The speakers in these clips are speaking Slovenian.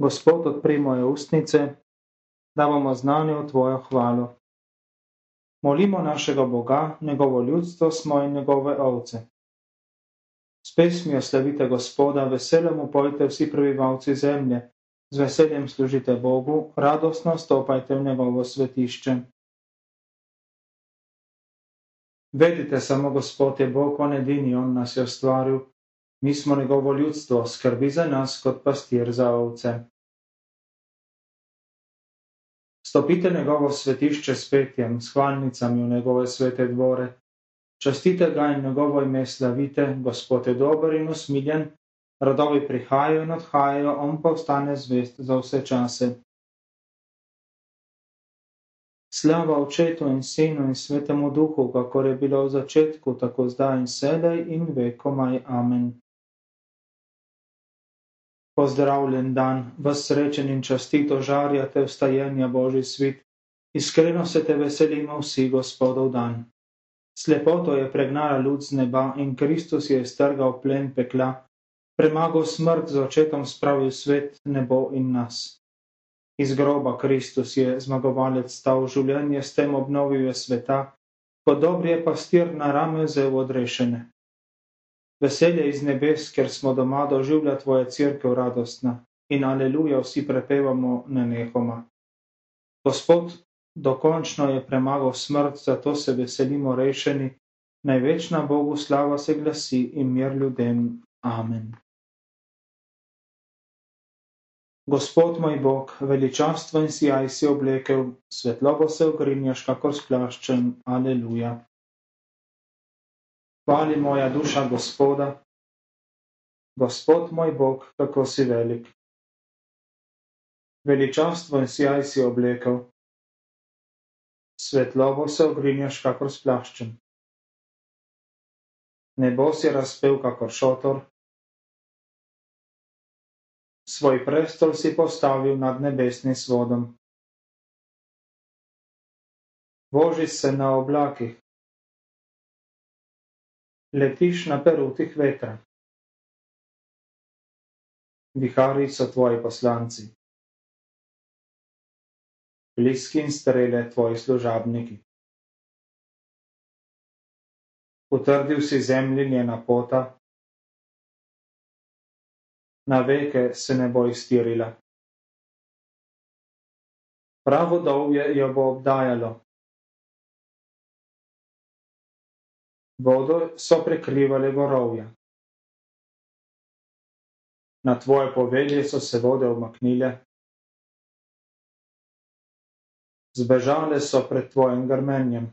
Gospod, odpri moje ustnice, da bomo znani v Tvojo hvalo. Molimo našega Boga, njegovo ljudstvo smo in njegove ovce. S pesmijo slavite Gospoda, veselem upojte vsi prebivalci zemlje, z veseljem služite Bogu, radostno stopajte v njegovo svetišče. Vedite samo, Gospod je Bog, on edini, on nas je ustvaril, mi smo njegovo ljudstvo, skrbi za nas kot pastir za ovce. Stopite njegovo svetišče s petjem, s hvalnicami v njegove svete dvore. Častite ga in njegovo ime slavite, Gospod je dober in usmiljen, rodovi prihajajo in odhajajo, on pa ostane zvest za vse čase. Slava očetu in sinu in svetemu duhu, kakor je bilo v začetku, tako zdaj in sedaj in vekomaj. Amen. Pozdravljen dan, vas srečen in častito žarjate vstajenja Božji svit. Iskreno se te veselimo vsi, Gospodov dan. Slepoto je pregnala luč z neba in Kristus je strgal plen pekla, premagal smrt z očetom spravil svet, nebo in nas. Iz groba Kristus je zmagovalec stal življenje, s tem obnovil je sveta, kot dobri je pastir na rame vzel odrešene veselje iz nebes, ker smo doma doživlja tvoje crkve radostna in aleluja vsi prepevamo nenehoma. Gospod dokončno je premagal smrt, zato se veselimo rešeni, največna Bogu slava se glasi in mir ljudem. Amen. Gospod moj Bog, veličastvo in sijaj si oblekel, svetlobo se ogrinjaš, kakor splaščen. Aleluja. Hvali moja duša Gospoda, Gospod moj Bog, kako si velik. Veličastvo in sjaj si oblekel, svetlovo se ogrinjaš, kakor splaščen. Nebo si razpel, kakor šotor, svoj prestol si postavil nad nebesnim svodom. Boži se na oblakih, letiš na perutih vetra. Vihari so tvoji poslanci, bliski in strele tvoji služabniki. Utrdil si zemlji njena pota, na veke se ne bo iztirila. Pravo dovje jo bo obdajalo, vodo so prekrivale gorovja. Na tvoje povelje so se vode umaknile, zbežale so pred tvojim grmenjem.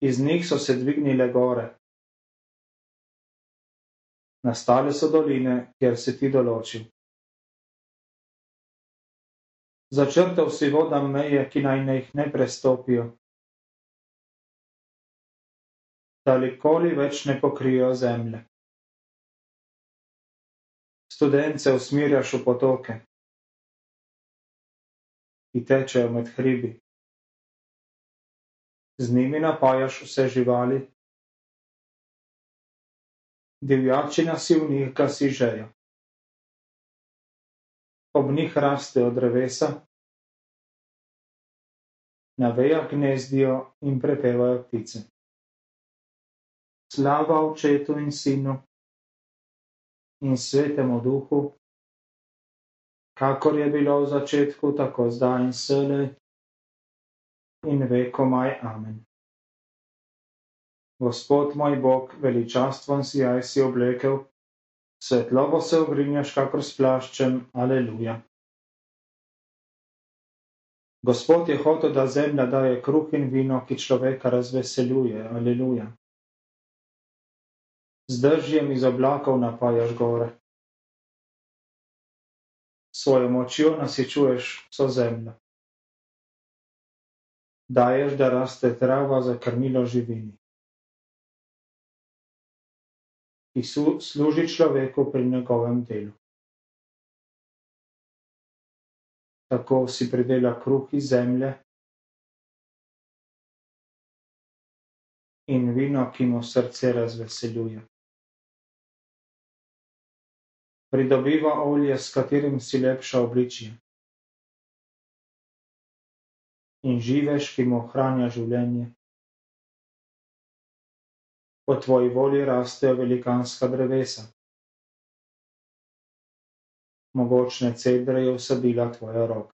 Iz njih so se dvignile gore. Nastale so doline, kjer si ti določil. Začrtal si vodam meje, ki naj ne jih ne prestopijo. Da nikoli več ne pokrijejo zemlje. Studence usmirjaš v potoke, ki tečejo med hribi. Z njimi napajaš vse živali, divjačina si v njih gasi žejo. Ob njih rastejo drevesa, na vejah gnezdijo in prepevajo ptice. Slava Očetu in Sinu in Svetemu Duhu, kakor je bilo v začetku, tako zdaj in sedaj in vekomaj. Amen. Gospod moj Bog, veličastven si jaj si oblekel, svetlobo se ogrinjaš, kakor s plaščem. Aleluja. Gospod je hotel, da zemlja daje kruh in vino, ki človeka razveseljuje. Aleluja z dežjem iz oblakov napajaš gore. Svojo močjo nasičuješ vso zemljo. Daješ, da raste trava za krmilo živini. Ki služi človeku pri njegovem delu. Tako si pridela kruh iz zemlje in vino, ki mu srce razveseljuje. Pridobiva olje, s katerim si lepša obličje. In živež, ki mu ohranja življenje. Po tvoji volji rastejo velikanska drevesa. Mogočne cedre je usadila tvoja roka.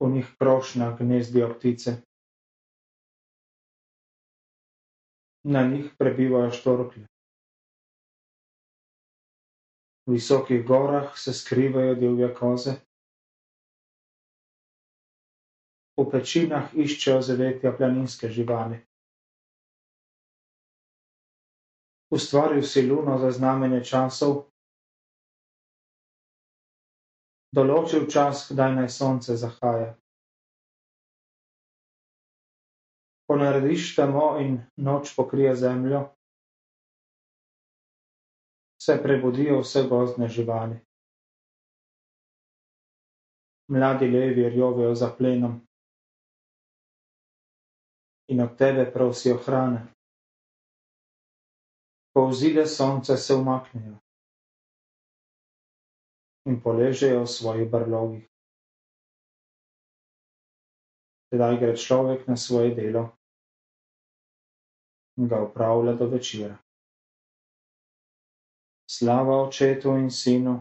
V njih krošnja gnezdijo ptice. Na njih prebivajo štorklje. Visokih gorah se skrivajo divje koze. V pečinah iščejo zavetja planinske živali. Ustvaril si luno za znamenje časov, določil čas, kdaj naj sonce zahaja. Ko narediš temo in noč pokrije zemljo, se prebudijo vse gozdne živali. Mladi levi rjovejo za plenom in od tebe prosijo hrane. Ko vzide sonce, se umaknejo in poležejo v svojih brlogih. Tedaj gre človek na svoje delo in ga upravlja do večera. Slava očetu in sinu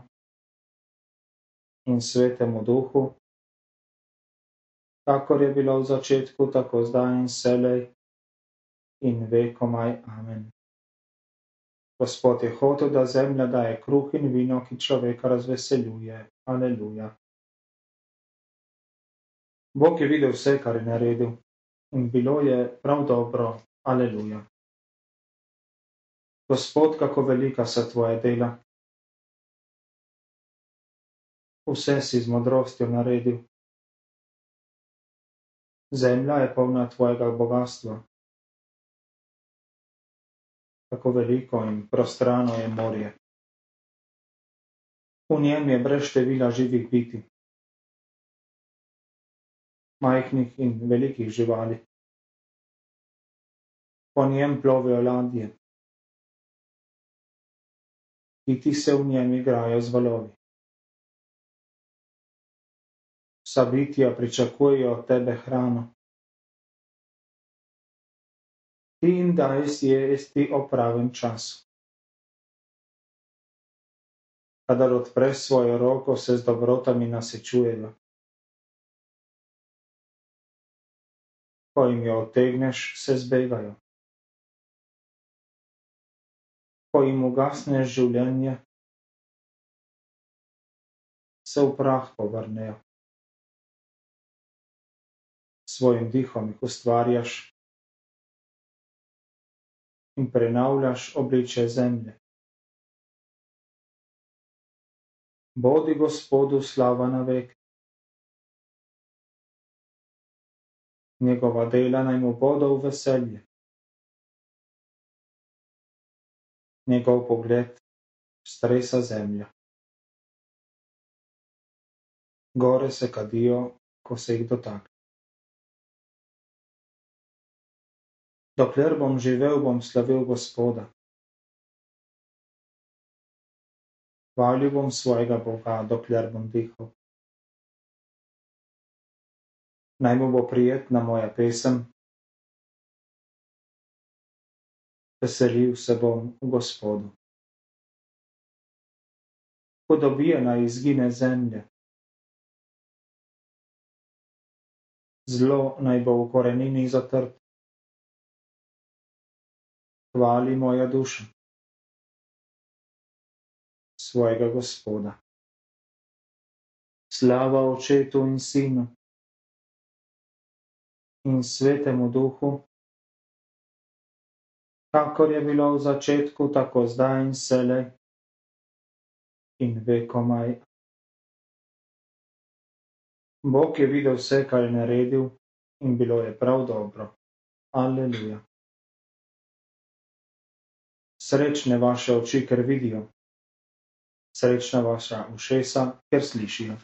in svetemu duhu, kakor je bilo v začetku, tako zdaj in selej in vekomaj. Amen. Gospod je hotel, da zemlja daje kruh in vino, ki človeka razveseljuje. Aleluja. Bog je videl vse, kar je naredil, in bilo je prav dobro. Aleluja. Gospod, kako velika so tvoje dela. Vse si z modrostjo naredil. Zemlja je polna tvojega bogatstva kako veliko in prostrano je morje. V njem je brez števila živih biti, majhnih in velikih živali. Po njem plovijo ladje, kiti se v njem igrajo z valovi. Vsa bitja pričakujejo od tebe hrano ti jim daj jesti o pravem času. Kadar odpreš svojo roko, se z dobrotami nasečujejo. Ko jim jo otegneš, se zbegajo. Ko jim ugasneš življenje, se v prah povrnejo. Svojim dihom jih ustvarjaš, in prenavljaš obliče zemlje. Bodi Gospodu slava na vek. Njegova dela naj mu bodo v veselje. Njegov pogled stresa zemlja. Gore se kadijo, ko se jih dotakne. Dokler bom živel, bom slavil Gospoda. Hvalil bom svojega Boga, dokler bom dihal. Naj mu bo prijetna moja pesem. Veselil se bom v Gospodu. Podobije naj izgine zemlje. Zlo naj bo v korenini zatrt hvali moja duša svojega Gospoda. Slava očetu in sinu in svetemu duhu, kakor je bilo v začetku, tako zdaj in sele in vekomaj. Bog je videl vse, kar je naredil in bilo je prav dobro. Aleluja. Srečne vaše oči, ker vidijo, srečna vaša ušesa, ker slišijo.